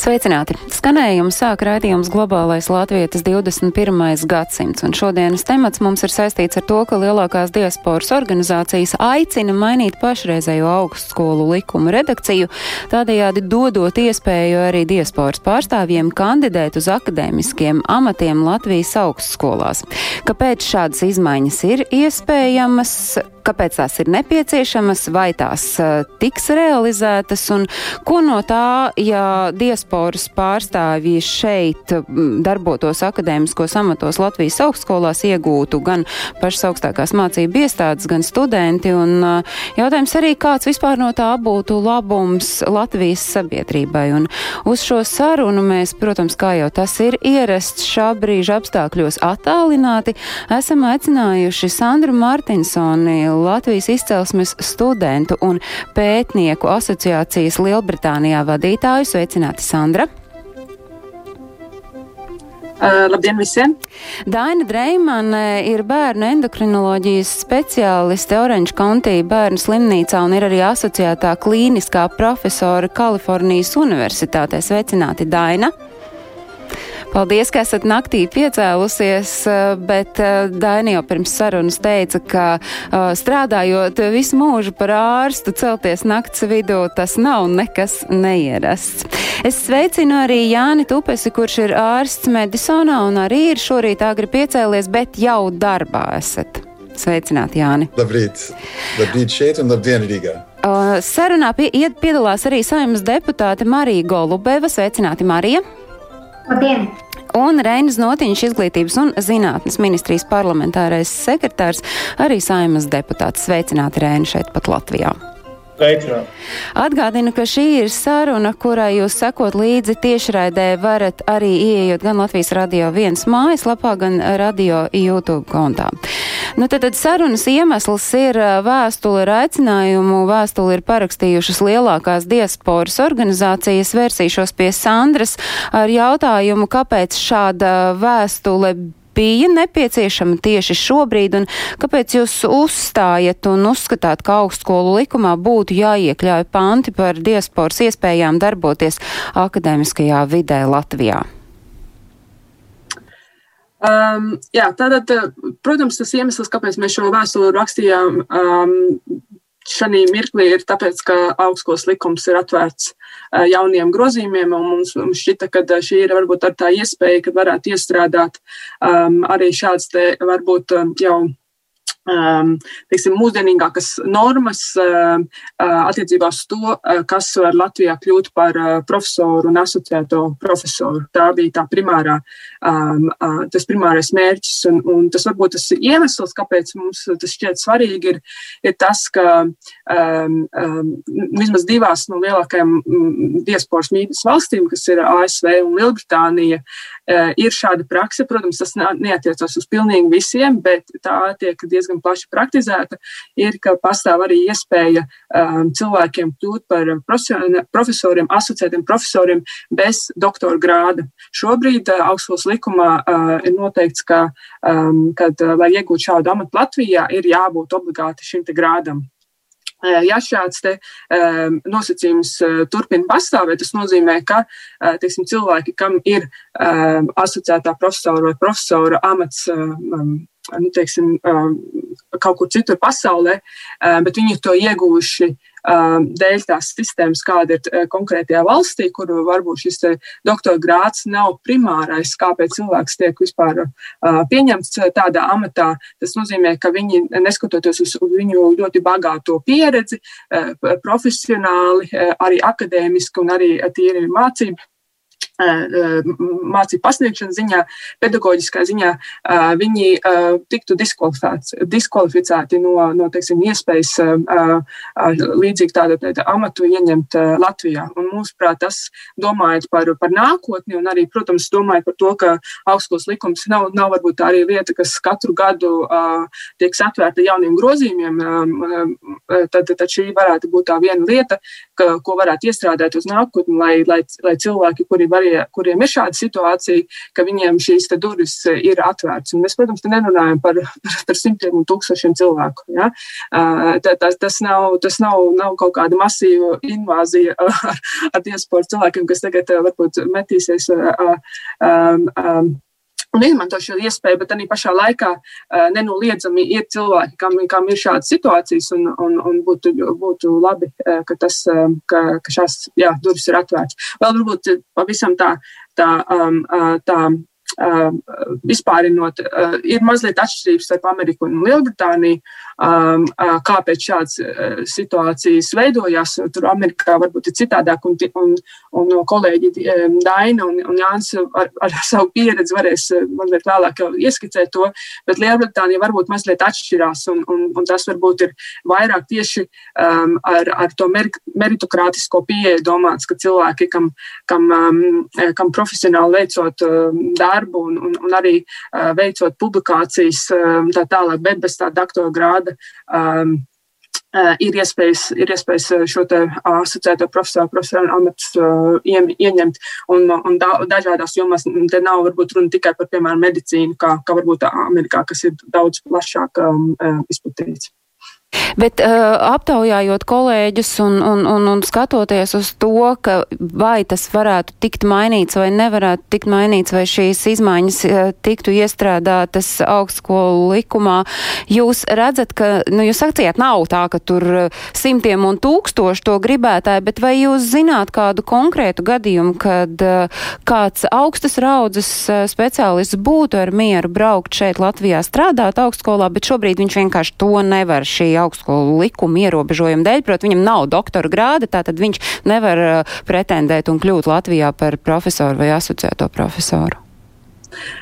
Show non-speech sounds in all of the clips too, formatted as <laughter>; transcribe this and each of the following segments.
Sveicināti! Skanējumu sāk raidījums Globālais Latvijas 21. gadsimts, un šodienas temats mums ir saistīts ar to, ka lielākās diasporas organizācijas aicina mainīt pašreizējo augstskolu likumu redakciju, tādējādi dodot iespēju arī diasporas pārstāvjiem kandidēt uz akadēmiskiem amatiem Latvijas augstskolās. Kāpēc šādas izmaiņas ir iespējamas? Kāpēc tās ir nepieciešamas, vai tās uh, tiks realizētas, un ko no tā, ja diasporas pārstāvji šeit darbotos akadēmiskos amatos Latvijas augstskolās, iegūtu gan pašas augstākās mācību iestādes, gan studenti, un uh, jautājums arī, kāds vispār no tā būtu labums Latvijas sabiedrībai. Un uz šo sarunu mēs, protams, kā jau tas ir ierasts šā brīža apstākļos attālināti, esam aicinājuši Sandru Martinsoni, Latvijas izcelsmes studentu un pētnieku asociācijas Lielbritānijā vadītāju. Sveicināti, Sandra! Uh, labdien visiem! Daina Dreimane ir bērnu endokrinoloģijas speciāliste Orange County bērnu slimnīcā un ir arī asociētā klīniskā profesora Kalifornijas Universitātē. Sveicināti, Daina! Paldies, ka esat naktī piecēlusies, eh, bet eh, Daini jau pirms sarunas teica, ka uh, strādājot visu mūžu par ārstu, celties nakts vidū, tas nav nekas neierasts. Es sveicinu arī Jāni Tupesi, kurš ir ārsts Medisonā un arī ir šorīt agri piecēlies, bet jau darbā esat. Sveicināti, Jāni! Labrīt! Labrīt šeit un labdien Rīgā! Uh, sarunā pie, ied, piedalās arī saimnes deputāte Marija Golubeva. Sveicināti, Marija! Labdien! Un Reinas Notiņš, izglītības un zinātnes ministrijas parlamentārais sekretārs, arī saimas deputāts. Sveicināti Reini šeit pat Latvijā. Sveicināt! Atgādinu, ka šī ir saruna, kurai jūs sekot līdzi tiešraidē varat arī ieejot gan Latvijas radio viens mājaslapā, gan radio YouTube kontā. Nu, tad, tad sarunas iemesls ir vēstule ar aicinājumu. Vēstuli ir parakstījušas lielākās diasporas organizācijas. Vērsīšos pie Sandras ar jautājumu, kāpēc šāda vēstule bija nepieciešama tieši šobrīd, un kāpēc jūs uzstājat un uzskatāt, ka augstskolu likumā būtu jāiekļauj panti par diasporas iespējām darboties akadēmiskajā vidē Latvijā? Um, jā, tātad, protams, tas iemesls, kāpēc mēs šo vēstuli rakstījām, um, šī mirklī ir tāpēc, ka augstskolas likums ir atvērts jauniem grozījumiem, mums, mums šķita, ka šī ir varbūt tā iespēja, ka varētu iestrādāt um, arī šāds te varbūt jau teiksim, mūsdienīgākas normas um, attiecībā uz to, kas var Latvijā kļūt par profesoru un asociēto profesoru. Tā bija tā primārā, um, tas primārais mērķis, un, un tas varbūt tas iemesls, kāpēc mums tas šķiet svarīgi, ir, ir tas, ka um, um, vismaz divās no lielākajām diasporas mītnes valstīm, kas ir ASV un Lielbritānija, uh, ir šāda prakse. Protams, tas neatiecas uz pilnīgi visiem, bet tā tiek diezgan plaši praktizēta, ir, ka pastāv arī iespēja um, cilvēkiem kļūt par profesoriem, asociētiem profesoriem bez doktora grāda. Šobrīd uh, augstskolas likumā uh, ir noteikts, ka, um, kad, uh, lai iegūtu šādu amatu Latvijā, ir jābūt obligāti šim grādam. Ja šāds te, um, nosacījums uh, turpina pastāvēt, tas nozīmē, ka uh, teiksim, cilvēki, kam ir um, asociētā profesora vai profesora amats um, nu, teiksim, kaut kur citur pasaulē, bet viņi to ieguvuši dēļ tās sistēmas, kāda ir konkrētajā valstī, kur varbūt šis doktora grāts nav primārais, kāpēc cilvēks tiek vispār pieņemts tādā amatā. Tas nozīmē, ka viņi, neskatoties uz viņu ļoti bagāto pieredzi, profesionāli, arī akadēmiski un arī tīri mācību mācību pasniegšanas ziņā, pedagoģiskā ziņā, viņi tiktu diskvalificēti no, no teiksim, iespējas līdzīgi tādu tāda amatu ieņemt Latvijā. Un, mūsuprāt, tas domājot par, par nākotni un arī, protams, domājot par to, ka augstskolas likums nav, nav varbūt tā arī lieta, kas katru gadu tiek atvērta jauniem grozījumiem, tad, tad šī varētu būt tā viena lieta, ka, ko varētu iestrādāt uz nākotni, lai, lai, lai cilvēki, kuri var kurie, kuriem ir šāda situācija, ka viņiem šīs durvis ir atvērtas. Un mēs, protams, nerunājam par, par, par simtiem un tūkstošiem cilvēku. Ja? Tas, tas, nav, tas nav, nav kaut kāda masīva invāzija ar, ar diasporu cilvēkiem, kas tagad varbūt metīsies. Um, um, un izmanto šo iespēju, bet arī pašā laikā uh, nenoliedzami ir cilvēki, kam, kam ir šādas situācijas, un, un, un būtu, būtu labi, uh, ka, tas, uh, ka, ka šās jā, durvis ir atvērtas. Vēl varbūt pavisam tā, tā, um, tā Um, vispārinot, uh, ir mazliet atšķirības starp Ameriku un Lielbritāniju, um, uh, kāpēc šādas uh, situācijas veidojās. Tur Amerikā varbūt ir citādāk, un, un, un kolēģi um, Daina un, un Jānis ar, ar savu pieredzi varēs mazliet vēlāk ieskicēt to, bet Lielbritānija varbūt mazliet atšķirās, un, un, un tas varbūt ir vairāk tieši um, ar, ar to meritokrātisko pieeju domāts, ka cilvēki, kam, kam, um, kam profesionāli veicot um, darbu, darbu un, un, un arī uh, veicot publikācijas tā tālāk, bet bez tā doktora grāda. Um, Uh, ir iespējas, ir iespējas šo te asociēto profesoru, profesoru amatus uh, ieņemt un, un da, dažādās jomās. Te nav varbūt runa tikai par, piemēram, medicīnu, kā, kā varbūt Amerikā, kas ir daudz plašāk um, izplatīts. Bet uh, aptaujājot kolēģus un, un, un, un skatoties uz to, ka vai tas varētu tikt mainīts vai nevarētu tikt mainīts, vai šīs izmaiņas uh, tiktu iestrādātas augstskolu likumā, jūs redzat, ka, nu, jūs sacījāt, nav tā, ka tur uh, simtiem un tūkstoši to gribētāji, bet vai jūs zināt kādu konkrētu gadījumu, kad uh, kāds augstas raudzes uh, speciālists būtu ar mieru braukt šeit Latvijā strādāt augstskolā, bet šobrīd viņš vienkārši to nevar šī augstskolu likuma ierobežojumu dēļ, proti viņam nav doktora grāda, tātad viņš nevar uh, pretendēt un kļūt Latvijā par profesoru vai asociēto profesoru.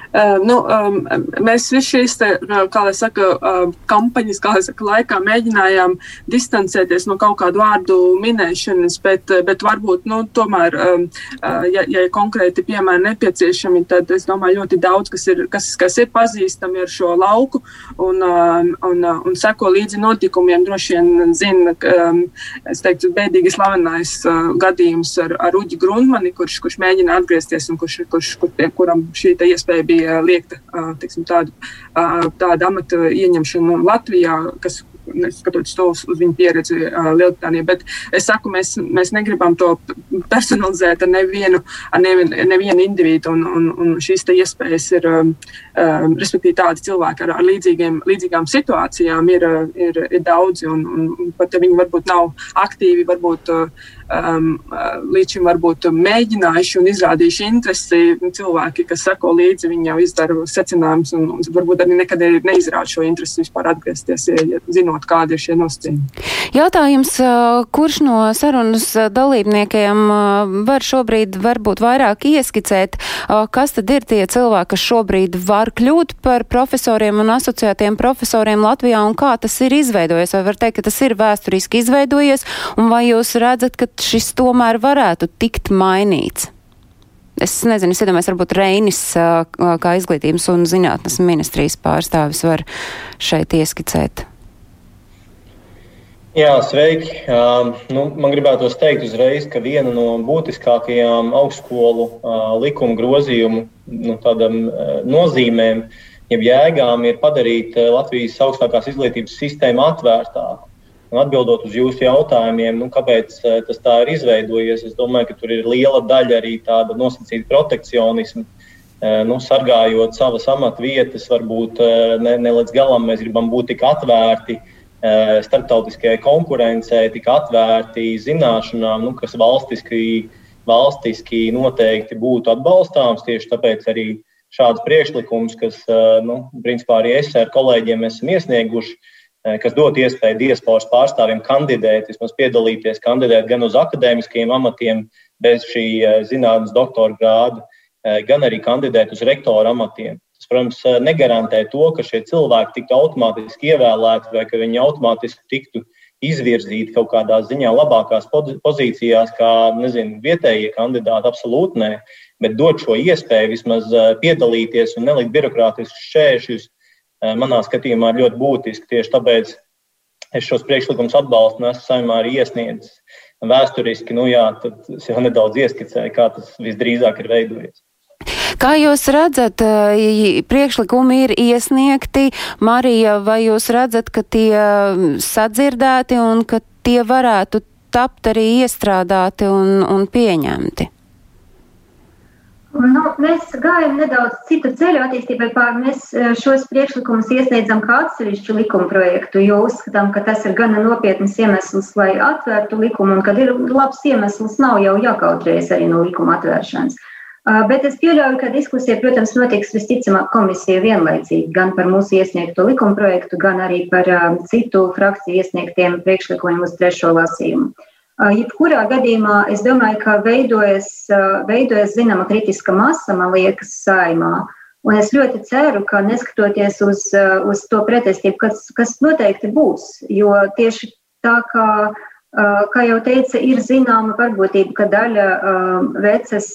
Uh, nu, um, mēs visi šīs, te, lai saka, uh, kampaņas, saka, laikā mēģinājām distancēties no kaut kādu vārdu minēšanas, bet, bet varbūt, nu, tomēr, um, uh, ja, ja konkrēti piemēri nepieciešami, tad es domāju ļoti daudz, kas ir, kas, kas ir pazīstami ar šo lauku un, um, un, uh, un seko līdzi notikumiem, droši vien zina, um, es teiktu, bēdīgi slavenais uh, gadījums ar, ar Uģi Grundmani, kurš, kurš mēģina atgriezties un kurš, kurš, kur, kuram šī iespēja bija bija liekta teiksim, tādu, tāda amata ieņemšana Latvijā, kas skatoties to uz, viņu pieredzi uh, Lielbritānijā. Bet es saku, mēs, mēs negribam to personalizēt ar nevienu, ar nevienu, nevienu individu, un, un, un šīs iespējas ir, um, um, respektīvi, tādi cilvēki ar, ar līdzīgiem, līdzīgām situācijām ir, ir, ir daudzi, un, un pat ja viņi varbūt nav aktīvi, varbūt um, līdz šim varbūt mēģinājuši un izrādījuši interesi cilvēki, kas seko līdzi, viņi jau izdara secinājumus, un, un varbūt arī nekad neizrāda šo interesi vispār atgriezties, ja, zinot, zinot, kādi ir šie nosacījumi. Jautājums, kurš no sarunas dalībniekiem var šobrīd varbūt vairāk ieskicēt, kas tad ir tie cilvēki, kas šobrīd var kļūt par profesoriem un asociētiem profesoriem Latvijā un kā tas ir izveidojies? Vai var teikt, ka tas ir vēsturiski izveidojies un vai jūs redzat, ka šis tomēr varētu tikt mainīts? Es nezinu, es iedomājos, varbūt Reinis, kā izglītības un zinātnes ministrijas pārstāvis, var šeit ieskicēt. Jā, sveiki. Uh, nu, man gribētu teikt uzreiz, ka viena no būtiskākajām augstskolu uh, likuma grozījumu nu, tādam, uh, nozīmēm, jeb jēgām, ir padarīt Latvijas augstākās izglītības sistēmu atvērtāku. Un atbildot uz jūsu jautājumiem, nu, kāpēc uh, tas tā ir izveidojies, es domāju, ka tur ir liela daļa arī tāda nosacīta protekcionisma. Uh, nu, sargājot savas amatvietas, varbūt uh, ne, ne līdz galam mēs gribam būt tik atvērti Eh, starptautiskajai konkurencei, tika atvērti zināšanām, nu, kas valstiski, valstiski noteikti būtu atbalstāms. Tieši tāpēc arī šāds priekšlikums, kas, eh, nu, principā arī es ar kolēģiem esam iesnieguši, eh, kas dod iespēju diasporas pārstāvjiem kandidēt, vismaz piedalīties, kandidēt gan uz akadēmiskajiem amatiem, bez šī zinātnes doktora grāda, gan arī kandidēt uz rektora amatiem. Tas, protams, negarantē to, ka šie cilvēki tiktu automātiski ievēlēti vai ka viņi automātiski tiktu izvirzīti kaut kādā ziņā labākās pozīcijās, kā nezinu, vietējie kandidāti. Absolūti nē, bet dot šo iespēju vismaz piedalīties un nelikt birokrātiskus šķēršļus, manā skatījumā ir ļoti būtiski. Tieši tāpēc es šos priekšlikumus atbalstu un esmu saimā arī iesniedzis vēsturiski. Nu, jā, tad es jau nedaudz ieskicēju, kā tas visdrīzāk ir veidojies. Kā jūs redzat, priekšlikumi ir iesniegti, Marija, vai jūs redzat, ka tie sadzirdēti un ka tie varētu tapt arī iestrādāti un, un pieņemti? Nu, mēs gājam nedaudz citu ceļu attīstībai pār. Mēs šos priekšlikumus iesniedzam kā atsevišķu likuma projektu, jo uzskatām, ka tas ir gana nopietns iemesls, lai atvērtu likumu, un kad ir labs iemesls, nav jau jākautrējas arī no likuma atvēršanas. Bet es pieļauju, ka diskusija, protams, notiks visticamāk komisija vienlaicīgi gan par mūsu iesniegto likuma projektu, gan arī par citu frakciju iesniegtiem priekšlikumiem uz trešo lasījumu. Jebkurā gadījumā es domāju, ka veidojas, veidojas zināma kritiska masa, man liekas, saimā. Un es ļoti ceru, ka neskatoties uz, uz to pretestību, kas, kas noteikti būs, jo tieši tā kā Kā jau teica, ir zināma varbūtība, ka daļa vecas,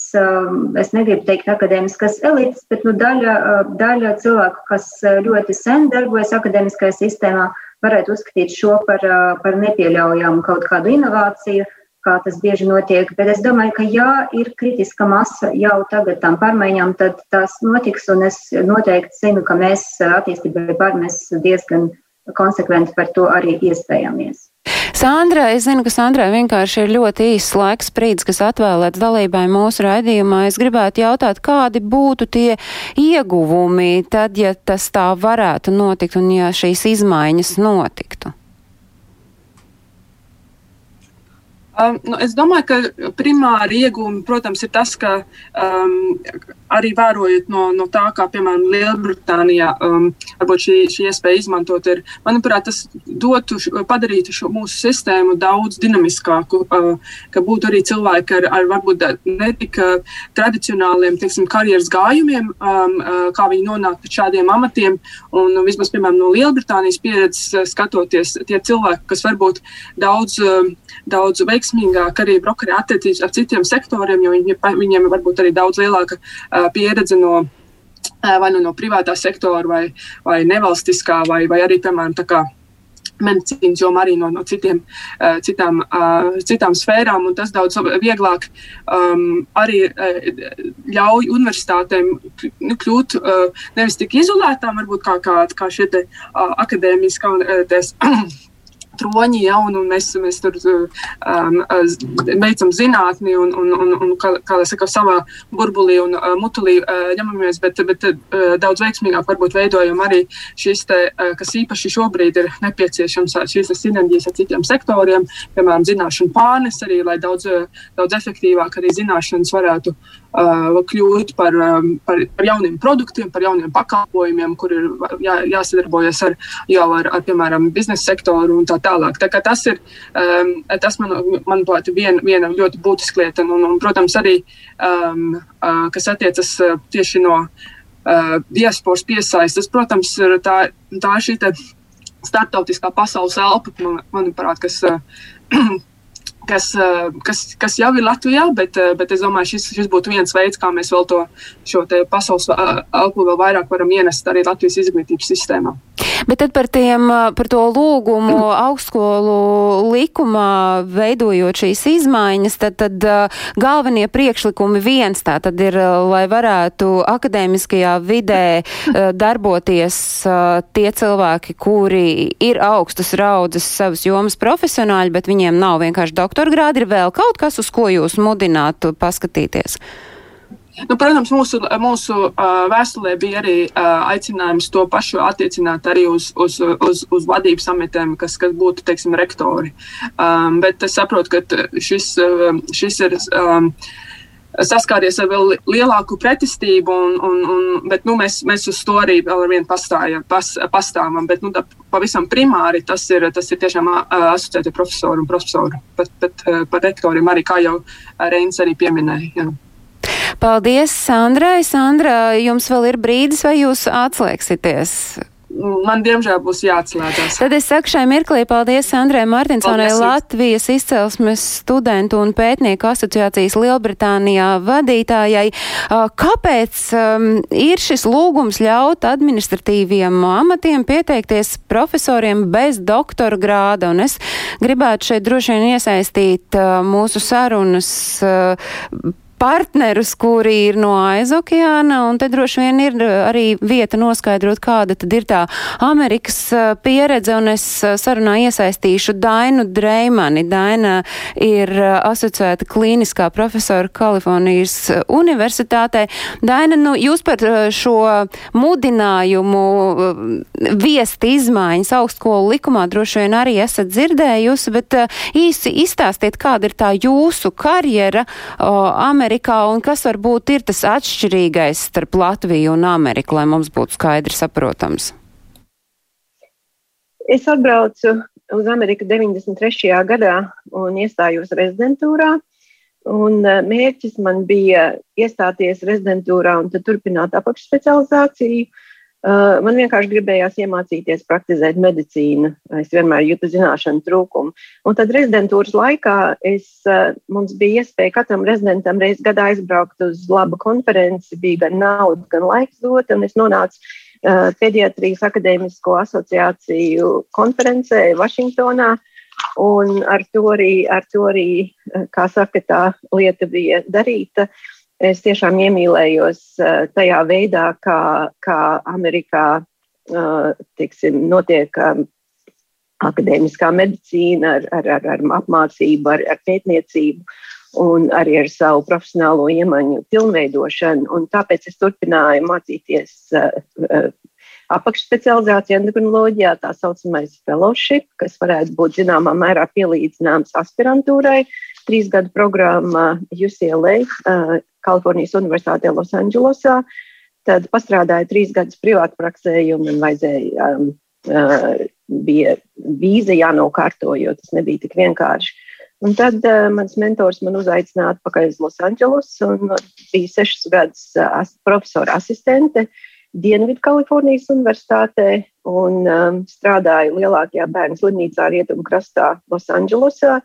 es negribu teikt akadēmiskas elites, bet nu, daļa, daļa cilvēku, kas ļoti sen darbojas akadēmiskajā sistēmā, varētu uzskatīt šo par, par nepieļaujamu kaut kādu inovāciju, kā tas bieži notiek. Bet es domāju, ka ja ir kritiska masa jau tagad tam pārmaiņām, tad tās notiks, un es noteikti zinu, ka mēs attīstībai pār mēs diezgan konsekventi par to arī iespējamies. Sandra, es zinu, ka Sandrai vienkārši ir ļoti īsts laiks sprīdis, kas atvēlēts dalībai mūsu raidījumā. Es gribētu jautāt, kādi būtu tie ieguvumi tad, ja tas tā varētu notikt un ja šīs izmaiņas notiktu? Um, nu, es domāju, ka primāri iegūmi, protams, ir tas, ka um, arī vērojot no, no tā, kā piemēram Lielbritānijā, um, šī, šī iespēja izmantot, ir, manuprāt, tas dotu, padarītu šo mūsu sistēmu daudz dinamiskāku, uh, ka būtu arī cilvēki ar, ar varbūt ne tik uh, tradicionāliem, teiksim, karjeras gājumiem, um, uh, kā viņi nonāk pie šādiem amatiem. Un vismaz, piemēram, no Lielbritānijas pieredzes uh, skatoties, tie cilvēki, kas varbūt daudz, uh, daudz veiksmīgāk veiksmīgāk arī brokeri attiecības ar citiem sektoriem, jo viņi, viņiem varbūt arī daudz lielāka pieredze no vai nu no privātā sektora, vai, vai nevalstiskā, vai, vai arī, piemēram, tā kā medicīnas jomā, arī no, no citiem, uh, citām, uh, citām sfērām. Tas daudz vieglāk um, arī uh, ļauj universitātēm nu, kļūt uh, nevis tik izolētām, varbūt kā, kā, kā šie te, uh, akadēmiskā. Uh, <clears throat> troņi, ja, un, un mēs, mēs tur um, veicam zinātni un, un, un, un kā, kā saka, savā burbulī un uh, mutulī uh, ņemamies, bet, bet uh, daudz veiksmīgāk varbūt veidojam arī šīs, te, uh, kas īpaši šobrīd ir nepieciešams, šīs sinerģijas ar citiem sektoriem, piemēram, zināšanu pārnes arī, lai daudz, daudz efektīvāk arī zināšanas varētu uh, kļūt par, um, par, par jauniem produktiem, par jauniem pakalpojumiem, kur ir jā, jāsadarbojas ar, jau ar, ar, piemēram, biznesa sektoru un tā tālāk. Tā tas ir, um, tas man, manuprāt, viena, viena ļoti būtiska lieta. Un, un, protams, arī, um, uh, kas attiecas uh, tieši no uh, diasporas piesaistes, protams, ir tā, tā šī starptautiskā pasaules elpa, man, manuprāt, kas. Uh, <clears throat> kas, kas, kas jau ir Latvijā, bet, bet es domāju, šis, šis būtu viens veids, kā mēs vēl to pasaules elpu vēl vairāk varam ienest arī Latvijas izglītības sistēmā. Bet tad par, tiem, par to lūgumu <clears throat> augstskolu likumā veidojot šīs izmaiņas, tad, tad galvenie priekšlikumi viens tā tad ir, lai varētu akadēmiskajā vidē darboties tie cilvēki, kuri ir augstas raudzes savas jomas profesionāļi, bet viņiem nav vienkārši doktora grādi, ir vēl kaut kas, uz ko jūs mudinātu paskatīties. Nu, protams, mūsu, mūsu uh, vēstulē bija arī uh, aicinājums to pašu attiecināt arī uz, uz, uz, uz vadības amatiem, kas, kas būtu teiksim, rektori. Um, bet es saprotu, ka šis, šis ir. Um, saskāries ar vēl lielāku pretestību, un, un, un, bet nu, mēs, mēs uz to arī vēl ar vienu pastāja, pas, pastāvam. Bet, nu, tā, pavisam primāri tas ir, tas ir tiešām asociēti profesori un profesori, bet, bet par rektoriem arī, kā jau Reinis arī pieminēja. Jā. Paldies, Sandrai. Sandra, jums vēl ir brīdis, vai jūs atslēgsieties? Man diemžēl būs jāatslēdzas. Tad es saku šai mirklī paldies Andrē Martinsonai, Latvijas izcelsmes studentu un pētnieku asociācijas Lielbritānijā vadītājai. Kāpēc um, ir šis lūgums ļaut administratīviem amatiem pieteikties profesoriem bez doktora grāda? Un es gribētu šeit droši vien iesaistīt uh, mūsu sarunas uh, partnerus, kuri ir no aizokeāna, un te droši vien ir uh, arī vieta noskaidrot, kāda tad ir tā Amerikas uh, pieredze, un es uh, sarunā iesaistīšu Dainu Dreimani. Daina ir asociēta klīniskā profesora Kalifornijas universitātē. Daina, nu, jūs par šo mudinājumu viest izmaiņas augstskolu likumā droši vien arī esat dzirdējusi, bet īsi izstāstiet, kāda ir tā jūsu karjera Amerikas Amerikā un kas varbūt ir tas atšķirīgais starp Latviju un Ameriku, lai mums būtu skaidri saprotams? Es atbraucu uz Ameriku 93. gadā un iestājos rezidentūrā. Un eh, mērķis man bija iestāties rezidentūrā un turpināt apakšspecializāciju. Uh, man vienkārši gribējās iemācīties praktizēt medicīnu. Es vienmēr jūtu zināšanu trūkumu. Un tad rezidentūras laikā es, uh, mums bija iespēja katram rezidentam reizes gadā aizbraukt uz labu konferenci. Bija gan nauda, gan laiks dot. Es nonācu uh, Pediatrijas akadēmisko asociāciju konferencē Vašingtonā. Un ar to arī, ar to arī kā saka, tā lieta bija darīta. Uh, es tiešām iemīlējos uh, tajā veidā, kā, kā Amerikā uh, tiksim, notiek um, akadēmiskā medicīna ar, ar, ar, ar apmācību, ar, ar pētniecību un arī ar savu profesionālo iemaņu pilnveidošanu. Un tāpēc es turpināju mācīties uh, apakšspecializācijā endokrinoloģijā, tā saucamais fellowship, kas varētu būt zināmā mērā pielīdzināms aspirantūrai. Trīs gadu programma UCLA, Kalifornijas Universitātē Losandželosā. Tad strādāju trīs gadus privātu praksē, jo man vajadzēja, um, uh, bija vīza jānokārto, jo tas nebija tik vienkārši. Un tad uh, mans mentors man uzaicināja atpakaļ uz Losandželos un bija sešus gadus uh, profesora asistente Dienvidu Kalifornijas Universitātē un um, strādāju lielākajā bērnu slimnīcā Rietumkrastā Losandželosā.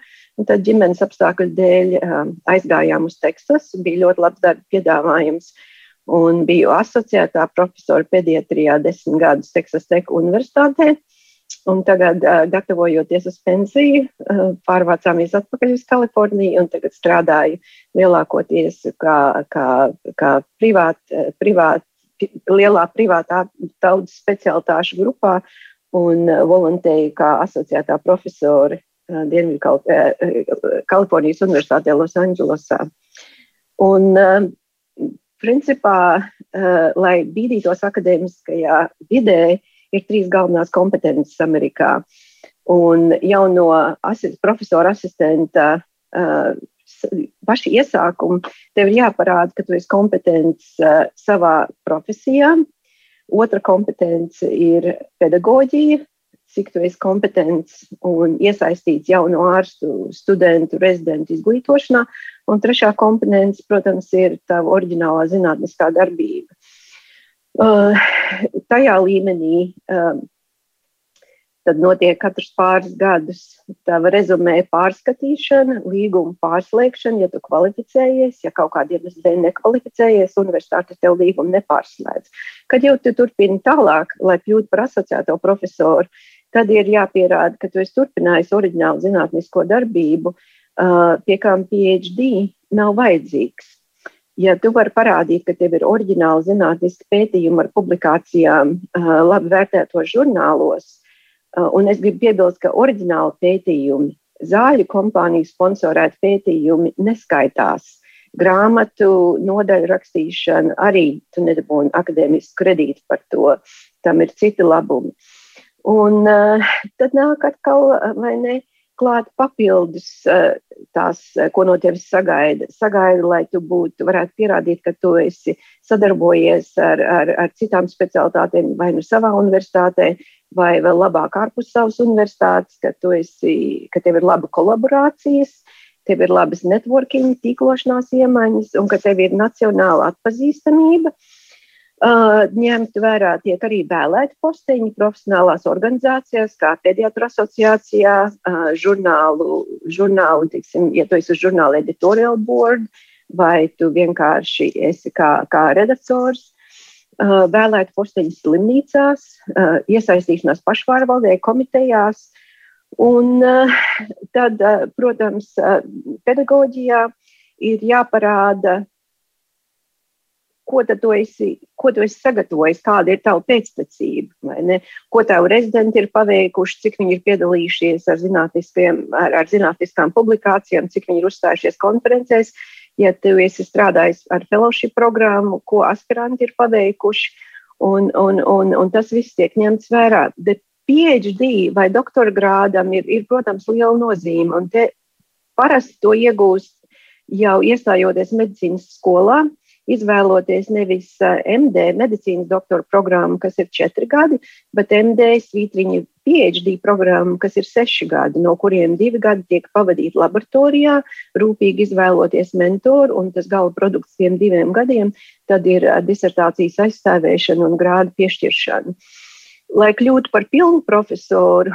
Tad ģimenes apstākļu dēļ um, aizgājām uz Teksasu. Bija ļoti labs darba piedāvājums. Un biju asociētā profesora pediatrijā desmit gadus Teksas Tech Universitātē. Un tagad, uh, gatavojoties uz pensiju, uh, pārvācāmies atpakaļ uz Kaliforniju un tagad strādāju lielākoties kā, kā, kā privāt, uh, privāt, lielā privātā tautas specialitāšu grupā un uh, volontēju kā asociētā profesori Dienvidu Kal Kalifornijas Universitātē Losandželosā. Un, principā, lai bīdītos akadēmiskajā vidē, ir trīs galvenās kompetences Amerikā. Un jau no profesora asistenta paša iesākuma tev ir jāparāda, ka tu esi kompetents savā profesijā. Otra kompetence ir pedagoģija, cik tu esi kompetents un iesaistīts jauno ārstu, studentu, rezidentu izglītošanā. Un trešā komponents, protams, ir tava oriģinālā zinātniskā darbība. Uh, tajā līmenī uh, tad notiek katrs pāris gadus tava rezumē pārskatīšana, līguma pārslēgšana, ja tu kvalificējies, ja kaut kādiem dēļ nekvalificējies, universitāte tev līgumu nepārslēdz. Kad jau tu turpini tālāk, lai kļūtu par asociēto profesoru, tad ir jāpierāda, ka tu esi turpinājis oriģinālu zinātnisko darbību, pie kām PhD nav vajadzīgs. Ja tu vari parādīt, ka tev ir oriģināli zinātniski pētījumi ar publikācijām labi vērtētos žurnālos, un es gribu piebilst, ka oriģināli pētījumi, zāļu kompāniju sponsorēti pētījumi neskaitās. Grāmatu nodaļu rakstīšana arī tu nedabūni akadēmisku kredītu par to. Tam ir citi labumi. Uh, Un uh, tad nāk atkal, vai ne, klāt papildus tās, ko no tevis sagaida. Sagaida, lai tu būtu, varētu pierādīt, ka tu esi sadarbojies ar, ar, ar citām specialitātēm vai nu savā universitātē, vai vēl labāk ārpus savas universitātes, ka, esi, ka tev ir laba kolaborācijas, tev ir labas networking, tīklošanās iemaņas un ka tev ir nacionāla atpazīstamība. Uh, ņemt vērā tiek arī vēlēti posteņi profesionālās organizācijās, kā pediatru asociācijā, žurnālu, žurnālu tiksim, ja tu esi uz žurnāla editorial board, vai tu vienkārši esi kā, kā redaktors, vēlēti posteņi slimnīcās, iesaistīšanās pašvārvaldē, komitejās. Un tad, protams, pedagoģijā ir jāparāda ko tu esi, ko tu esi sagatavojis, kāda ir tava pēctecība, ko tavu rezidenti ir paveikuši, cik viņi ir piedalījušies ar, ar, ar zinātniskām publikācijām, cik viņi ir uzstājušies konferencēs. Ja tu esi strādājis ar fellowship programmu, ko aspiranti ir paveikuši, un, un, un, un tas viss tiek ņemts vērā. Bet PhD vai doktora grādam ir, ir, protams, liela nozīme, un te parasti to iegūst jau iestājoties medicīnas skolā izvēloties nevis MD medicīnas doktora programmu, kas ir četri gadi, bet MD svītriņa PhD programmu, kas ir seši gadi, no kuriem divi gadi tiek pavadīti laboratorijā, rūpīgi izvēloties mentoru, un tas gala produkts tiem diviem gadiem tad ir disertācijas aizstāvēšana un grādu piešķiršana. Uh, lai kļūtu par pilnu profesoru,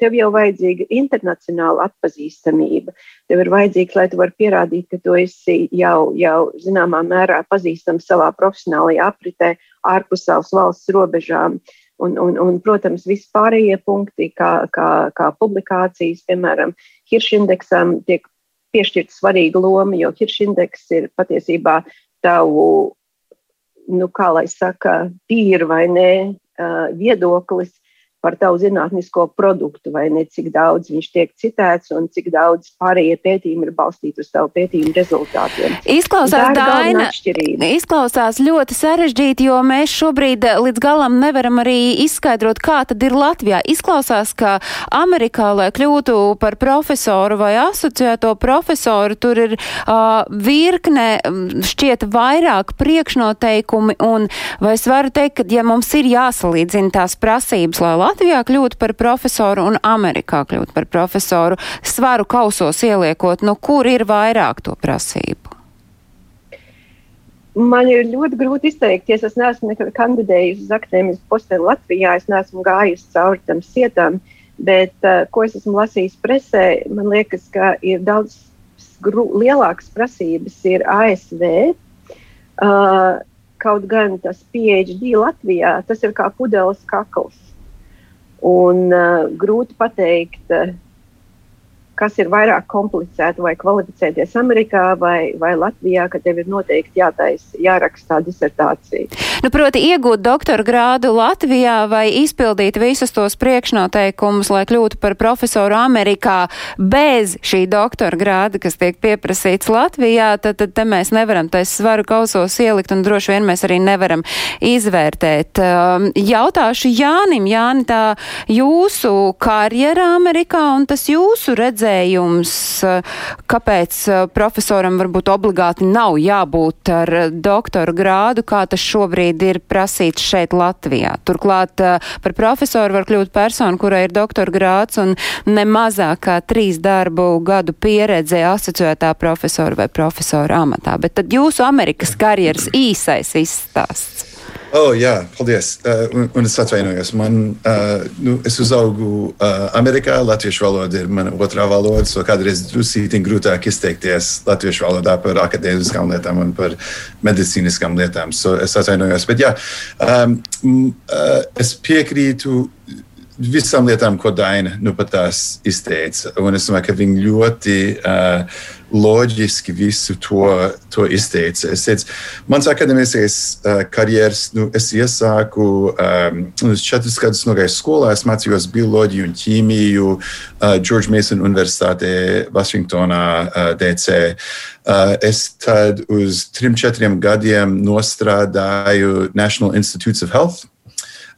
tev jau vajadzīga internacionāla atpazīstamība. Tev ir vajadzīgs, lai tu varētu pierādīt, ka tu esi jau, jau zināmā mērā pazīstams savā profesionālajā apritē ārpus savas valsts robežām. Un, un, un, protams, visi pārējie punkti, kā, kā, kā publikācijas, piemēram, Hiršindeksam, tiek piešķirta svarīga loma, jo Hiršindeks ir patiesībā tavu, nu, kā lai saka, tīru vai nē, viedoklis par tavu zinātnisko produktu, vai ne cik daudz viņš tiek citēts un cik daudz pārējie pētījumi ir balstīti uz tavu pētījumu rezultātiem. Izklausās, Daina, izklausās ļoti sarežģīti, jo mēs šobrīd līdz galam nevaram arī izskaidrot, kā tad ir Latvijā. Izklausās, ka Amerikā, lai kļūtu par profesoru vai asociēto profesoru, tur ir uh, virkne šķiet vairāk priekšnoteikumi, un vai es varu teikt, ka ja mums ir jāsalīdzina tās prasības, lai Latvijā Latvijā kļūt par profesoru un Amerikā kļūt par profesoru, svaru kausos ieliekot, nu kur ir vairāk to prasību? Man ir ļoti grūti izteikties. Es neesmu nekad kandidējusi uz akadēmijas posteni Latvijā. Es neesmu gājusi cauri tam sietām, bet uh, ko es esmu lasījis presē, man liekas, ka ir daudz lielākas prasības ir ASV. Uh, kaut gan tas PhD Latvijā, tas ir kā pudeles kakls. Un uh, grūti pateikt, uh, kas ir vairāk komplicēti, vai kvalificēties Amerikā vai, vai Latvijā, ka tev ir noteikti jātais, jāraksta disertācija. Nu, proti, iegūt doktora grādu Latvijā vai izpildīt visus tos priekšnoteikumus, lai kļūtu par profesoru Amerikā bez šī doktora grāda, kas tiek pieprasīts Latvijā, tad, tad te mēs nevaram tais svaru kausos ielikt un droši vien mēs arī nevaram izvērtēt. Um, jautāšu Jānim, Jāni, tā jūsu karjera Amerikā un tas jūsu redzējums redzējums, eh, kāpēc eh, profesoram varbūt obligāti nav jābūt ar eh, doktora grādu, kā tas šobrīd ir prasīts šeit Latvijā. Turklāt par profesoru var kļūt persona, kurai ir doktora grāds un ne mazāk kā trīs darbu gadu pieredze asociētā profesora vai profesora amatā. Bet tad jūsu Amerikas karjeras īsais izstāsts. Oh, jā, paldies. Uh, un, un es atvainojos. Man, uh, nu, es uzaugu uh, Amerikā. Latviešu valoda ir mana otrā valoda. So kādreiz drusītiņ grūtāk izteikties latviešu valodā par akadēmiskām lietām un par medicīniskām lietām. So es atvainojos. Bet jā, um, uh, es piekrītu visām lietām, ko Daina nu pat tās izteica. Un es domāju, ka viņi ļoti uh, loģiski visu to, to izteica. Es teicu, mans akadēmiskais uh, karjeras, nu, es iesāku um, uz četrus gadus nogāju skolā, es mācījos bioloģiju un ķīmiju uh, George Mason Universitātē, Vašingtonā, uh, DC. Uh, es tad uz trim, četriem gadiem nostrādāju National Institutes of Health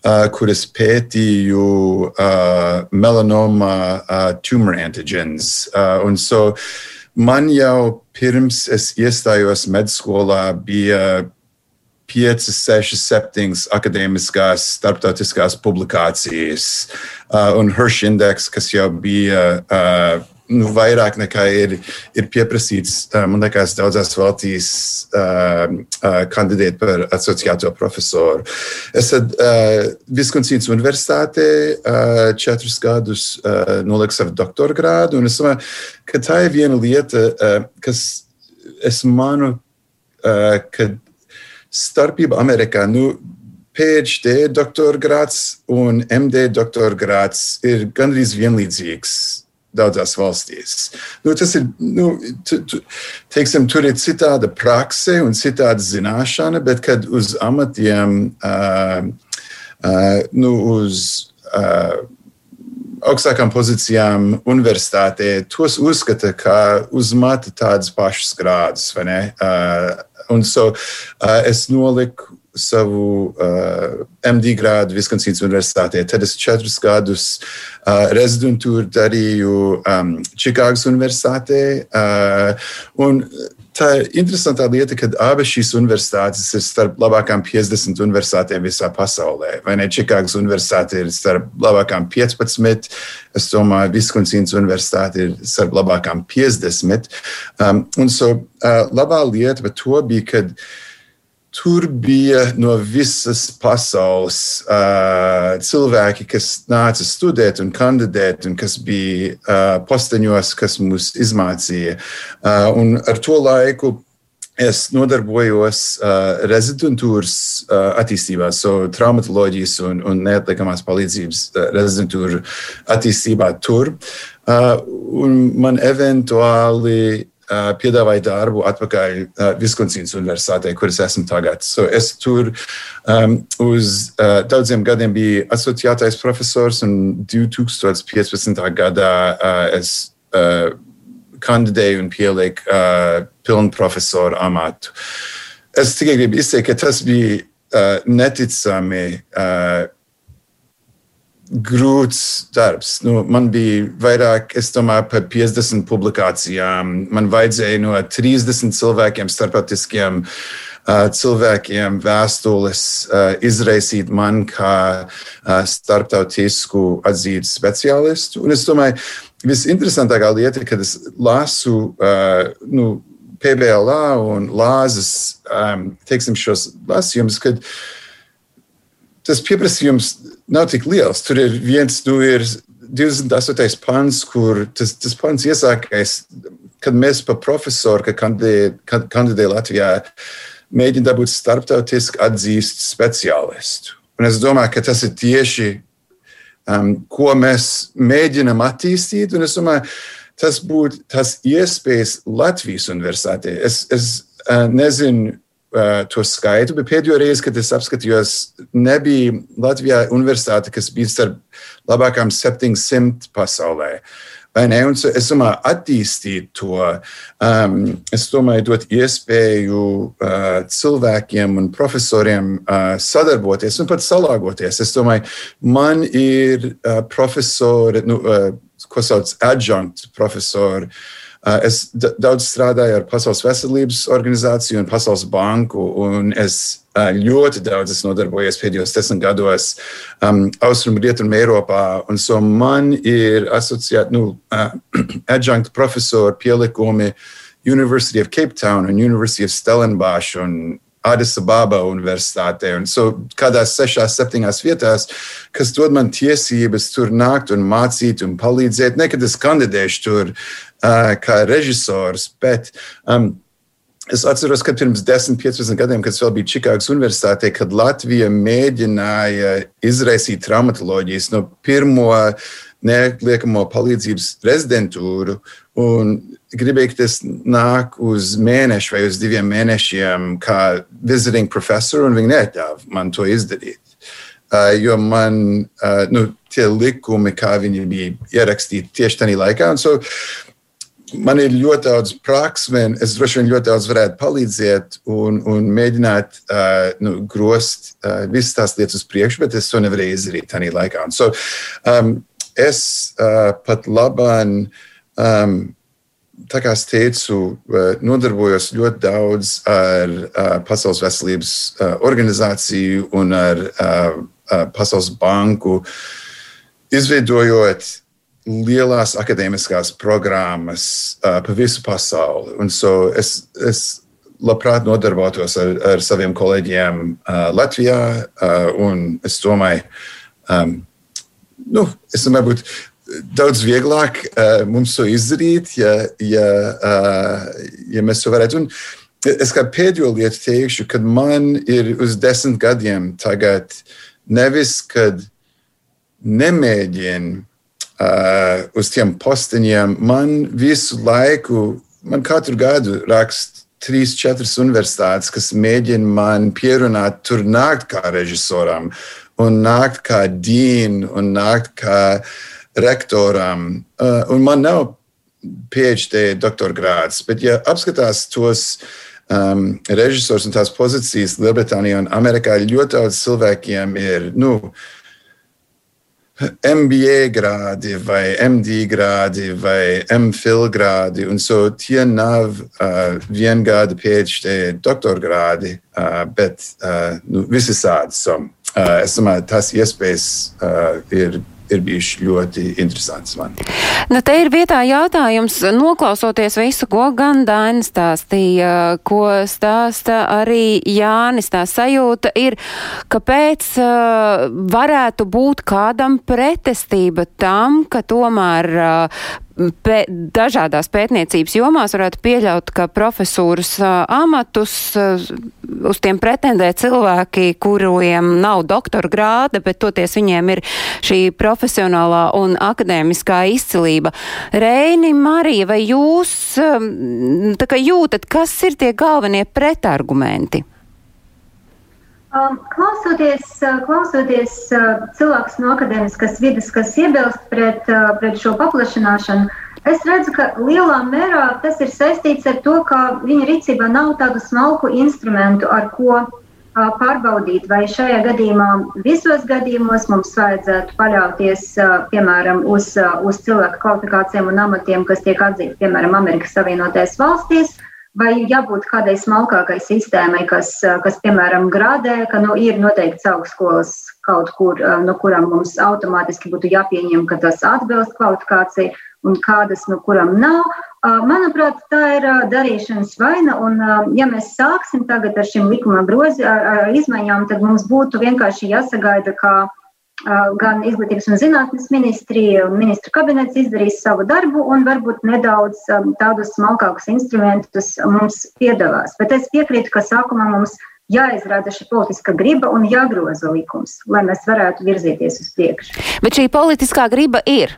uh, pētīju uh, melanoma uh, tumor antigens. Uh, un so man jau pirms es iestājos medskolā bija piecas, sešas, septiņas akadēmiskās, starptautiskās publikācijas uh, un Hirsch indeks, kas jau bija uh, nu, vairāk nekā ir, ir pieprasīts. Man liekas, daudzās valstīs uh, uh, kandidēt par asociēto profesoru. Es esmu uh, Viskonsīnas Universitātē uh, četrus gadus uh, noliku savu doktora grādu, un es domāju, ka tā ir viena lieta, uh, kas es manu, uh, ka starpība Amerikā. Nu, PhD doktora grāts un MD doktora grāts ir gandrīz vienlīdzīgs daudzās valstīs. Nu, tas ir, nu, tu, tu, teiksim, tur ir citāda prakse un citāda zināšana, bet kad uz amatiem, uh, uh, nu, uz uh, augstākām pozīcijām universitātē, tos uzskata kā uz mata tādas pašas grādus, vai ne? Uh, un so uh, es noliku savu uh, MD grādu Viskonsīnas Universitātē. Tad es četrus gadus uh, rezidentūru darīju um, Čikāgas Universitātē. Uh, tā ir interesanta lieta, ka abas šīs universitātes ir starp labākām 50 universitātēm visā pasaulē. Vai ne? Čikāgas Universitāte ir starp labākām 15. Es domāju, Viskonsīnas Universitāte ir starp labākām 50. Um, un so uh, labā lieta par to bija, kad Tur bija no visas pasaules uh, cilvēki, kas nāca studēt un kandidēt, un kas bija uh, posteņos, kas mūs izmācīja. Uh, ar to laiku es nodarbojos uh, rezidentūras uh, attīstībā, so traumatoloģijas un, un neatliekamās palīdzības uh, rezidentūra attīstībā tur. Uh, un man eventuāli piedāvāja darbu atpakaļ Viskonsīnas Universitātē, kur es esmu tagad. So es tur um, uz uh, daudziem gadiem biju asociētais profesors, un 2015. gadā uh, es uh, kandidēju un pieliku uh, pilnu profesoru amatu. Es tikai gribu izteikt, ka tas bija uh, neticami. Uh, grūts darbs. Nu, man bija vairāk, es domāju, par 50 publikācijām. Man vajadzēja no 30 cilvēkiem, starptautiskiem uh, cilvēkiem, vēstules uh, izraisīt man kā uh, starptautisku atzītu speciālistu. Un es domāju, visinteresantākā lieta, kad es lasu uh, nu, PBLA un Lāzes um, teiksim, šos lasījumus, kad tas pieprasījums nav tik liels. Tur ir viens, nu, ir 28. pants, kur tas, tas pants iesākais, kad mēs pa profesoru, kad kandidē, kandidē Latvijā, mēģina dabūt starptautiski atzīst speciālistu. Un es domāju, ka tas ir tieši, um, ko mēs mēģinam attīstīt. Un es domāju, tas būtu tas iespējas Latvijas universitātē. Es, es uh, nezinu, to skaitu, bet pēdējo reizi, kad es apskatījos, nebija Latvijā universitāte, kas bija starp labākām 700 pasaulē. Un es domāju, attīstīt to, um, es domāju, dot iespēju uh, cilvēkiem un profesoriem uh, sadarboties un pat salāgoties. Es domāju, man ir uh, profesori, nu, uh, ko sauc adjunkt profesori, uh, Uh, es daudz strādāju ar Pasaules veselības organizāciju un Pasaules banku, un es uh, ļoti daudz esmu nodarbojies pēdējos desmit gados um, Austrum Rietumu Eiropā. Un so man ir asociēti, nu, uh, <clears throat> adjunkt profesori pielikumi University of Cape Town un University of Stellenbosch un Addis Ababa Universitātē. Un so kādās sešās, septiņās vietās, kas dod man tiesības tur nākt un mācīt un palīdzēt. Ne, kad es kandidēšu tur uh, kā režisors, bet um, Es atceros, ka pirms 10, 15 gadiem, kad es vēl biju Čikāgas Universitātē, kad Latvija mēģināja izraisīt traumatoloģijas no pirmo neatliekamo palīdzības rezidentūru. Gribēju, ka tas nāk uz mēnešu vai uz diviem mēnešiem, kā visiting professor, un viņi neatļāva man to izdarīt. Uh, jo man uh, nu, tie likumi, kā viņi bija ierakstīti tieši tajā laikā. Un so man ir ļoti daudz praksme, un es droši vien ļoti daudz varētu palīdzēt un, un mēģināt uh, nu, grozt uh, visas tās lietas uz priekšu, bet es to nevarēju izdarīt tajā laikā. Un so, um, es uh, pat labāk, um, tā kā es teicu, uh, nodarbojos ļoti daudz ar uh, Pasaules veselības uh, organizāciju un ar uh, uh, Pasaules banku, izveidojot lielās akadēmiskās programmas uh, pa visu pasauli. Un so es, es labprāt nodarbotos ar, ar saviem kolēģiem uh, Latvijā, uh, un es domāju, um, nu, es domāju, būtu daudz vieglāk uh, mums to izdarīt, ja, ja, uh, ja mēs to varētu. Un es kā pēdējo lietu teikšu, kad man ir uz desmit gadiem tagad nevis, kad nemēģinu uh, uz tiem posteņiem. Man visu laiku, man katru gadu raksta trīs, četras universitātes, kas mēģina man pierunāt, tur nākt kā režisoram, un nākt kā dīnu, un nākt kā rektoram. Uh, un man nav PhD doktora grāds, bet ja apskatās tos um, režisors un tās pozīcijas Lielbritānijā un Amerikā, ļoti daudz cilvēkiem ir, nu, uh, MBA grādi vai MD grādi vai MPhil grādi. Un so tie nav uh, viengada PhD doktora grādi, uh, bet uh, nu, visādi. So, uh, es domāju, tas iespējas uh, ir ir bijuši ļoti interesants man. Nu, te ir vietā jautājums, noklausoties visu, ko gan Dainis stāstīja, ko stāsta arī Jānis, tā sajūta ir, kāpēc uh, varētu būt kādam pretestība tam, ka tomēr uh, pē, dažādās pētniecības jomās varētu pieļaut, ka profesūras uh, amatus uh, uz tiem pretendē cilvēki, kuriem nav doktora grāda, bet toties viņiem ir šī profesionālā un akadēmiskā izcilība. Reini, Marija, vai jūs kā jūtat, kas ir tie galvenie pretargumenti? Um, klausoties, uh, klausoties uh, cilvēkus no akadēmiskas vidas, kas iebilst pret, uh, pret šo paplašināšanu, es redzu, ka lielā mērā tas ir saistīts ar to, ka viņa rīcībā nav tādu smalku instrumentu, ar ko pārbaudīt, vai šajā gadījumā, visos gadījumos mums vajadzētu paļauties, piemēram, uz, uz cilvēku kvalifikācijām un amatiem, kas tiek atzīti, piemēram, Amerikas Savienotajās valstīs, vai jābūt kādai smalkākai sistēmai, kas, kas piemēram, grādē, ka nu, ir noteikts augstskolas kaut kur, no kurām mums automātiski būtu jāpieņem, ka tas atbilst kvalifikācijai, un kādas, no kurām nav. Manuprāt, tā ir darīšanas vaina, un ja mēs sāksim tagad ar šīm likuma grozi, ar, ar izmaiņām, tad mums būtu vienkārši jāsagaida, ka gan izglītības un zinātnes ministrija un ministra kabinets izdarīs savu darbu un varbūt nedaudz tādus smalkākus instrumentus mums piedāvās. Bet es piekrītu, ka sākumā mums jāizrāda šī politiskā griba un jāgroza likums, lai mēs varētu virzīties uz priekšu. Bet šī politiskā griba ir.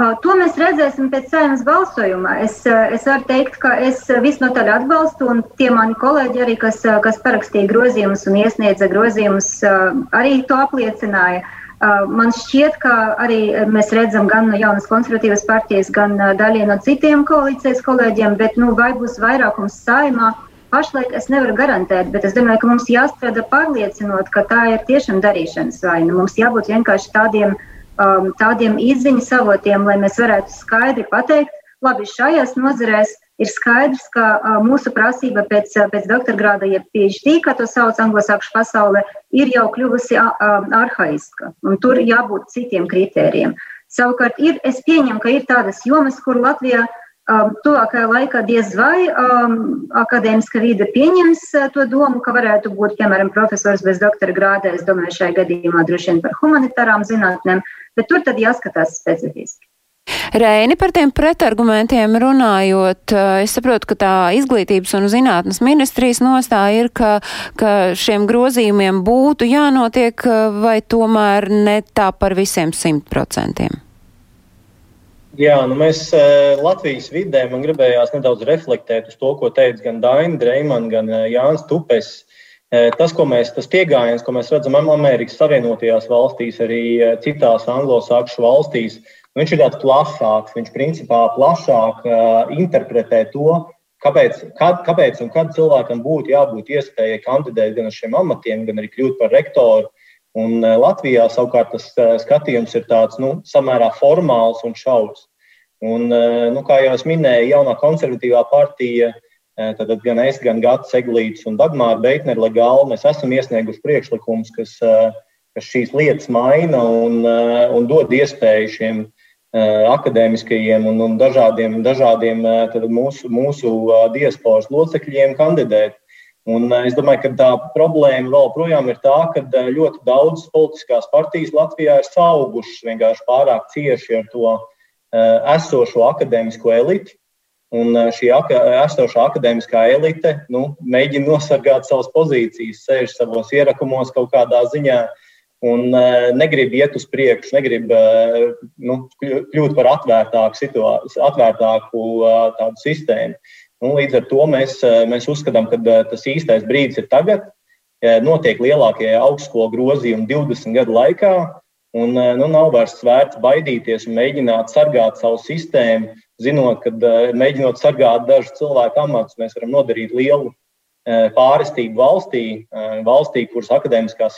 To mēs redzēsim pēc saimnes balsojuma. Es, es varu teikt, ka es visnotaļ atbalstu, un tie mani kolēģi, arī, kas, kas parakstīja grozījumus un iesniedza grozījumus, arī to apliecināja. Man šķiet, ka arī mēs redzam gan no jaunas konservatīvas partijas, gan daļai no citiem koalīcijas kolēģiem, bet nu, vai būs vairākums saimā, pašlaik es nevaru garantēt, bet es domāju, ka mums jāstrādā pārliecinot, ka tā ir tiešām darīšanas vaina. Mums jābūt vienkārši tādiem uh, um, tādiem izziņas avotiem, lai mēs varētu skaidri pateikt, labi, šajās nozarēs ir skaidrs, ka uh, mūsu prasība pēc, uh, pēc doktora grāda, jeb PhD, kā to sauc anglosākšu pasaulē, ir jau kļuvusi uh, arhaiska, tur jābūt citiem kritērijiem. Savukārt, ir, es pieņemu, ka ir tādas jomas, kur Latvijā um, tuvākajā laikā diez vai um, akadēmiska vide pieņems uh, to domu, ka varētu būt, piemēram, profesors bez doktora grāda. Es domāju, šajā gadījumā droši vien par humanitārām zinātnēm, bet tur tad jāskatās specifiski. Reini par tiem pretargumentiem runājot, uh, es saprotu, ka tā izglītības un zinātnes ministrijas nostāja ir, ka, ka šiem grozījumiem būtu jānotiek uh, vai tomēr ne tā par visiem simt procentiem. Jā, nu mēs eh, Latvijas vidē man gribējās nedaudz reflektēt uz to, ko teica gan Daina Dreimana, gan eh, Jānis Tupes. Tas, ko mēs, tas pieejams, ko mēs redzam Amerikas Savienotajās valstīs, arī citās anglosakšu valstīs, viņš ir tāds plašāks. Viņš principā plašāk interpretē to, kāpēc, kad, kāpēc un kad cilvēkam būtu jābūt iespējai kandidēt gan uz šiem amatiem, gan arī kļūt par rektoru. Un Latvijā savukārt tas skatījums ir tāds nu, samērā formāls un šaurs. Un, nu, kā jau es minēju, jaunā konservatīvā partija Tad gan es, gan Gats Eglīts un Dagmāra Beitneri legāli mēs esam iesnieguši priekšlikumus, kas, kas šīs lietas maina un, un dod iespēju šiem akadēmiskajiem un, un dažādiem, dažādiem mūsu, mūsu diasporas locekļiem kandidēt. Un es domāju, ka tā problēma vēl projām ir tā, ka ļoti daudzas politiskās partijas Latvijā ir saugušas vienkārši pārāk cieši ar to esošo akadēmisko elitu Un šī esošā akadēmiskā elite nu, mēģina nosargāt savas pozīcijas, sēž savos ierakumos kaut kādā ziņā un negrib iet uz priekšu, negrib nu, kļūt par atvērtāku, situāciju, atvērtāku tādu sistēmu. Nu, līdz ar to mēs, mēs uzskatām, ka tas īstais brīdis ir tagad. Notiek lielākie augstskolu grozījumi 20 gadu laikā, un nu, nav vairs vērts baidīties un mēģināt sargāt savu sistēmu zinot, ka eh, mēģinot sargāt dažu cilvēku amatus, mēs varam nodarīt lielu eh, pārestību valstī, eh, valstī, kuras akadēmiskā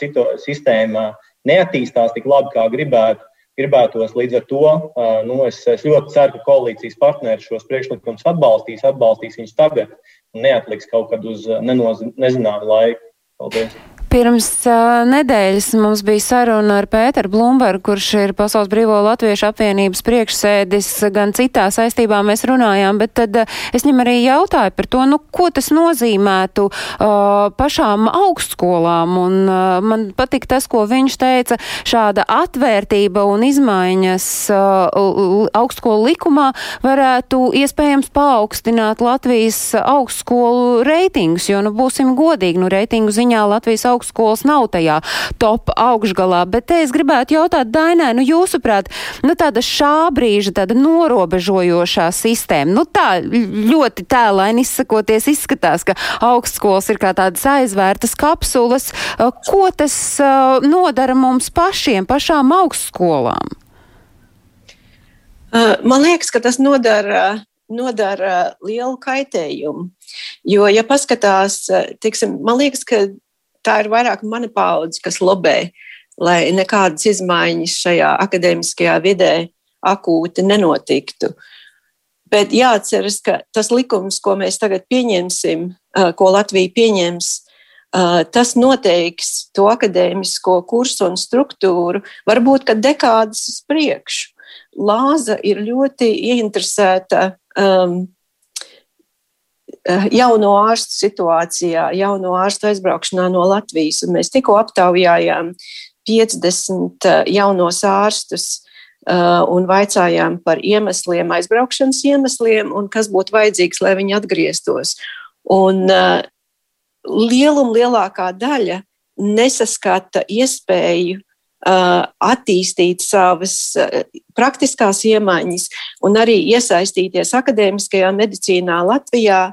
sistēma neattīstās tik labi, kā gribētu. Gribētos līdz ar to, nu, es, es ļoti ceru, ka koalīcijas partneri šos priekšlikumus atbalstīs, atbalstīs viņus tagad un neatliks kaut kad uz nenoz, nezināmu laiku. Paldies! Pirms uh, nedēļas mums bija saruna ar Pēteru Blumbergu, kurš ir Pasaules Brīvo Latviešu apvienības priekšsēdis, gan citā saistībā mēs runājām, bet tad uh, es viņam arī jautāju par to, nu, ko tas nozīmētu uh, pašām augstskolām, un uh, man patika tas, ko viņš teica, šāda atvērtība un izmaiņas uh, augstskolu likumā varētu iespējams paaugstināt Latvijas augstskolu reitingus, jo, nu, būsim godīgi, nu, reitingu ziņā Latvijas augstskolu augstskolas nav tajā top augšgalā. Bet te es gribētu jautāt Dainai, nu jūsuprāt, nu tāda šā brīža, tāda norobežojošā sistēma, nu tā ļoti tēlaini izsakoties izskatās, ka augstskolas ir kā tādas aizvērtas kapsulas. Ko tas nodara mums pašiem, pašām augstskolām? Man liekas, ka tas nodara, nodara lielu kaitējumu. Jo, ja paskatās, tiksim, man liekas, ka tā ir vairāk mana paudze, kas lobē, lai nekādas izmaiņas šajā akadēmiskajā vidē akūti nenotiktu. Bet jāatceras, ka tas likums, ko mēs tagad pieņemsim, ko Latvija pieņems, tas noteiks to akadēmisko kursu un struktūru, varbūt kad dekādas uz priekšu. Lāza ir ļoti ieinteresēta um, jauno ārstu situācijā, jauno ārstu aizbraukšanā no Latvijas. Un mēs tikko aptaujājām 50 eh, jaunos ārstus eh, un vaicājām par iemesliem, aizbraukšanas iemesliem un kas būtu vajadzīgs, lai viņi atgrieztos. Un lielum lielākā daļa nesaskata iespēju attīstīt savas praktiskās iemaņas un arī iesaistīties akadēmiskajā medicīnā Latvijā,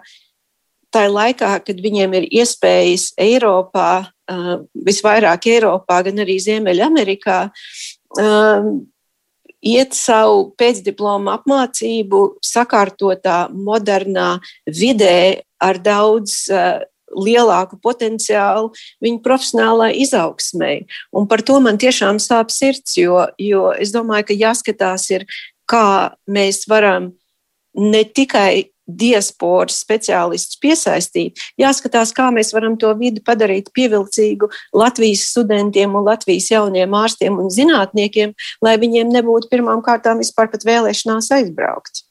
tā laikā, kad viņiem ir iespējas Eiropā, visvairāk Eiropā, gan arī Ziemeļamerikā, iet savu pēcdiplomu apmācību sakārtotā, modernā vidē ar daudz lielāku potenciālu viņu profesionālai izaugsmai. Un par to man tiešām sāp sirds, jo, jo es domāju, ka jāskatās, ir, kā mēs varam ne tikai diasporas speciālistus piesaistīt. Jāskatās, kā mēs varam to vidi padarīt pievilcīgu Latvijas studentiem un Latvijas jauniem ārstiem un zinātniekiem, lai viņiem nebūtu pirmām kārtām vispār pat vēlēšanās aizbraukt.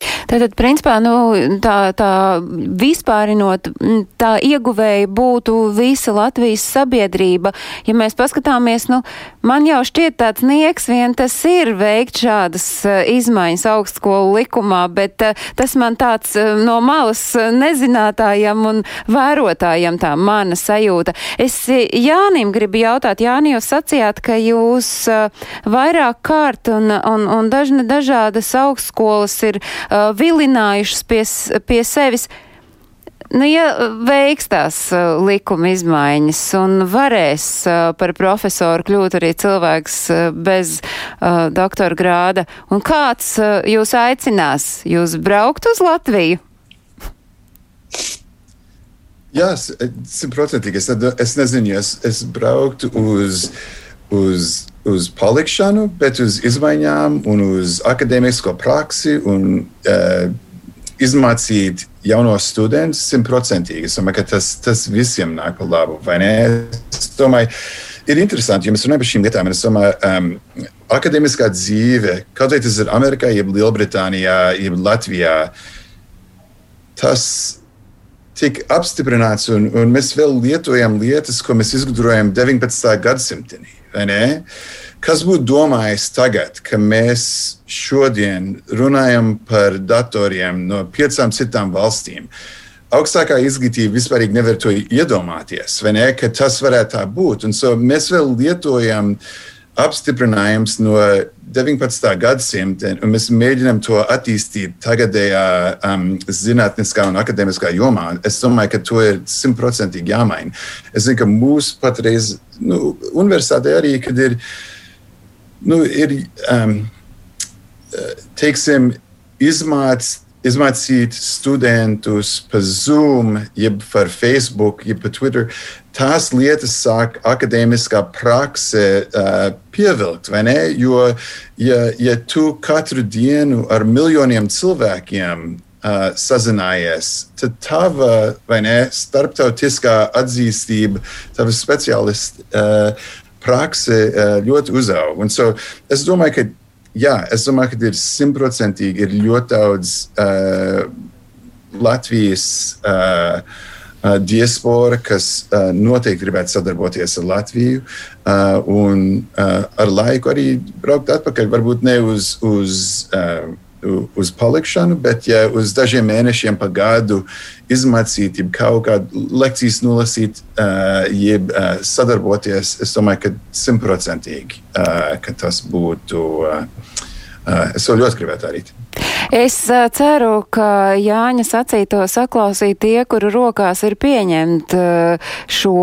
Tātad, principā, nu, tā, tā vispārinot, tā ieguvēja būtu visa Latvijas sabiedrība. Ja mēs paskatāmies, nu, man jau šķiet tāds nieks vien tas ir veikt šādas uh, izmaiņas augstskolu likumā, bet uh, tas man tāds uh, no malas nezinātājam un vērotājam tā mana sajūta. Es Jānim gribu jautāt, Jāni, jūs sacījāt, ka jūs vairāk kārt un, un, un dažne dažādas augstskolas ir uh, vilinājušas pie, pie sevis. nu, ja veiks tās uh, likuma izmaiņas un varēs uh, par profesoru kļūt arī cilvēks uh, bez uh, doktora grāda, un kāds uh, jūs aicinās, jūs braukt uz Latviju? Jā, simtprocentīgi. Es, es nezinu, ja es, es brauktu uz, uz uz palikšanu, bet uz izmaiņām un uz akadēmisko praksi un uh, izmācīt jaunos studentus simtprocentīgi. Es domāju, ka tas, tas visiem nāk labu, vai ne? Es domāju, ir interesanti, ja mēs runājam par šīm lietām. Es domāju, um, akadēmiskā dzīve, kaut vai tas ir Amerikā, jeb Lielbritānijā, jeb Latvijā, tas tiek apstiprināts, un, un mēs vēl lietojam lietas, ko mēs izgudrojam 19. gadsimtā. Kas būtu domājis tagad, ka mēs šodien runājam par datoriem no piecām citām valstīm? Augstākā izglītība vispār nevar to iedomāties, vai ne? Ka tas varētu tā būt. Un so mēs vēl lietojam apstiprinājums no 19. gadsimta, un mēs mēģinām to attīstīt tagadējā um, zinātniskā un akadēmiskā jomā. Es domāju, ka to ir simtprocentīgi jāmaina. Es zinu, ka mūsu patreiz nu, universitātē arī, kad ir, nu, ir um, teiksim, izmācīt izmācīt studentus pa Zoom, jeb par Facebook, jeb pa Twitter. Tās lietas sāk akadēmiskā prakse uh, pievilkt, vai ne? Jo, ja, ja tu katru dienu ar miljoniem cilvēkiem uh, sazinājies, tad tava ne, starptautiskā atzīstība, tava speciālists uh, prakse uh, ļoti uzaug. Un so es domāju, ka jā, es domāju, ka ir simtprocentīgi ļoti daudz uh, Latvijas uh, uh, diaspora, kas uh, noteikti gribētu sadarboties ar Latviju uh, un uh, ar laiku arī braukt atpakaļ. Varbūt ne uz. uz uh, uz palikšanu, bet ja uz dažiem mēnešiem pa gadu izmācīt, jeb kaut kādu lekcijas nolasīt, uh, jeb uh, sadarboties, es domāju, ka simtprocentīgi uh, tas būtu. Uh, uh, es to ļoti gribētu darīt. Es ceru, ka Jāņa sacīto saklausīja tie, kuru rokās ir pieņemt šo,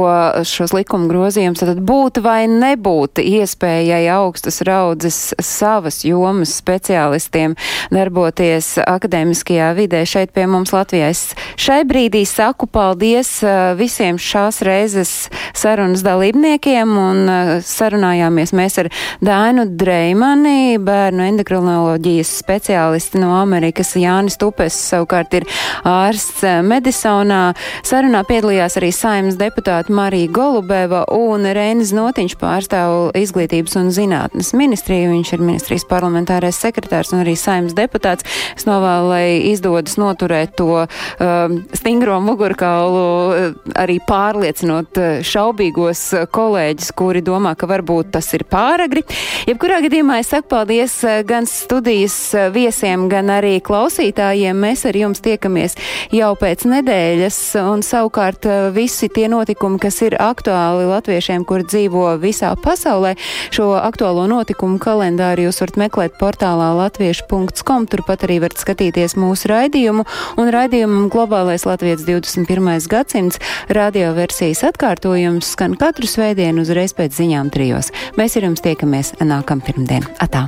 šos likuma grozījumus, tad būt vai nebūt iespējai augstas raudzes savas jomas speciālistiem darboties akadēmiskajā vidē šeit pie mums Latvijā. Es šai brīdī saku paldies visiem šās reizes sarunas dalībniekiem un sarunājāmies mēs ar Dānu Dreimani, bērnu endokrinoloģijas speciālisti no Amerikas. Jānis Tupes savukārt ir ārsts eh, Medisonā. Sarunā piedalījās arī saimnes deputāta Marija Golubeva un Reinis Notiņš pārstāv izglītības un zinātnes ministriju. Viņš ir ministrijas parlamentārais sekretārs un arī saimnes deputāts. Es novēlu, lai izdodas noturēt to um, stingro mugurkaulu, uh, arī pārliecinot šaubīgos kolēģis, kuri domā, ka varbūt tas ir pāragri. Jebkurā gadījumā es saku paldies gan studijas viesiem, gan gan arī klausītājiem. Mēs ar jums tiekamies jau pēc nedēļas, un savukārt eh, visi tie notikumi, kas ir aktuāli latviešiem, kur dzīvo visā pasaulē, šo aktuālo notikumu kalendāru jūs varat meklēt portālā latviešu.com. Turpat arī varat skatīties mūsu raidījumu, un raidījumam Globālais Latvijas 21. gadsimts radioversijas atkārtojums skan katru svētdienu uzreiz pēc ziņām trijos. Mēs ar jums tiekamies nākam pirmdien. Atā!